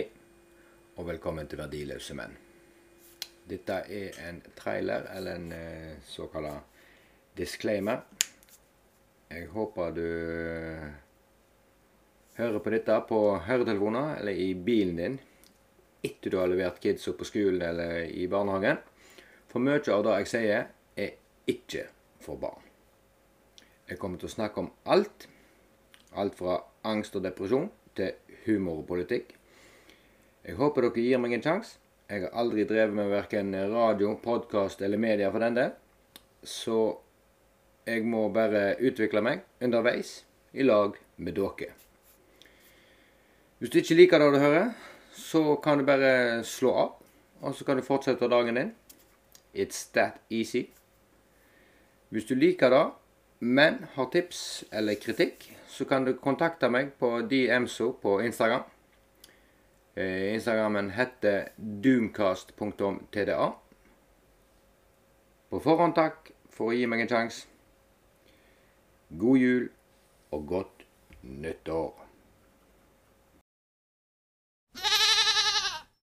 og velkommen til Verdiløse menn. Dette er en trailer, eller en eh, såkalt disclaimer. Jeg håper du eh, hører på dette på høretelefoner eller i bilen din etter du har levert kidsa på skolen eller i barnehagen. For mye av det jeg sier, er ikke for barn. Jeg kommer til å snakke om alt. Alt fra angst og depresjon til humor og politikk. Jeg håper dere gir meg en sjanse. Jeg har aldri drevet med verken radio, podkast eller media for den del. Så jeg må bare utvikle meg underveis i lag med dere. Hvis du ikke liker det du hører, så kan du bare slå av. Og så kan du fortsette dagen din. It's that easy. Hvis du liker det, men har tips eller kritikk, så kan du kontakte meg på DMSO på Instagram. Eh, Instagrammen heter doomcast.tda. På forhånd takk for å gi meg en sjanse. God jul og godt nyttår.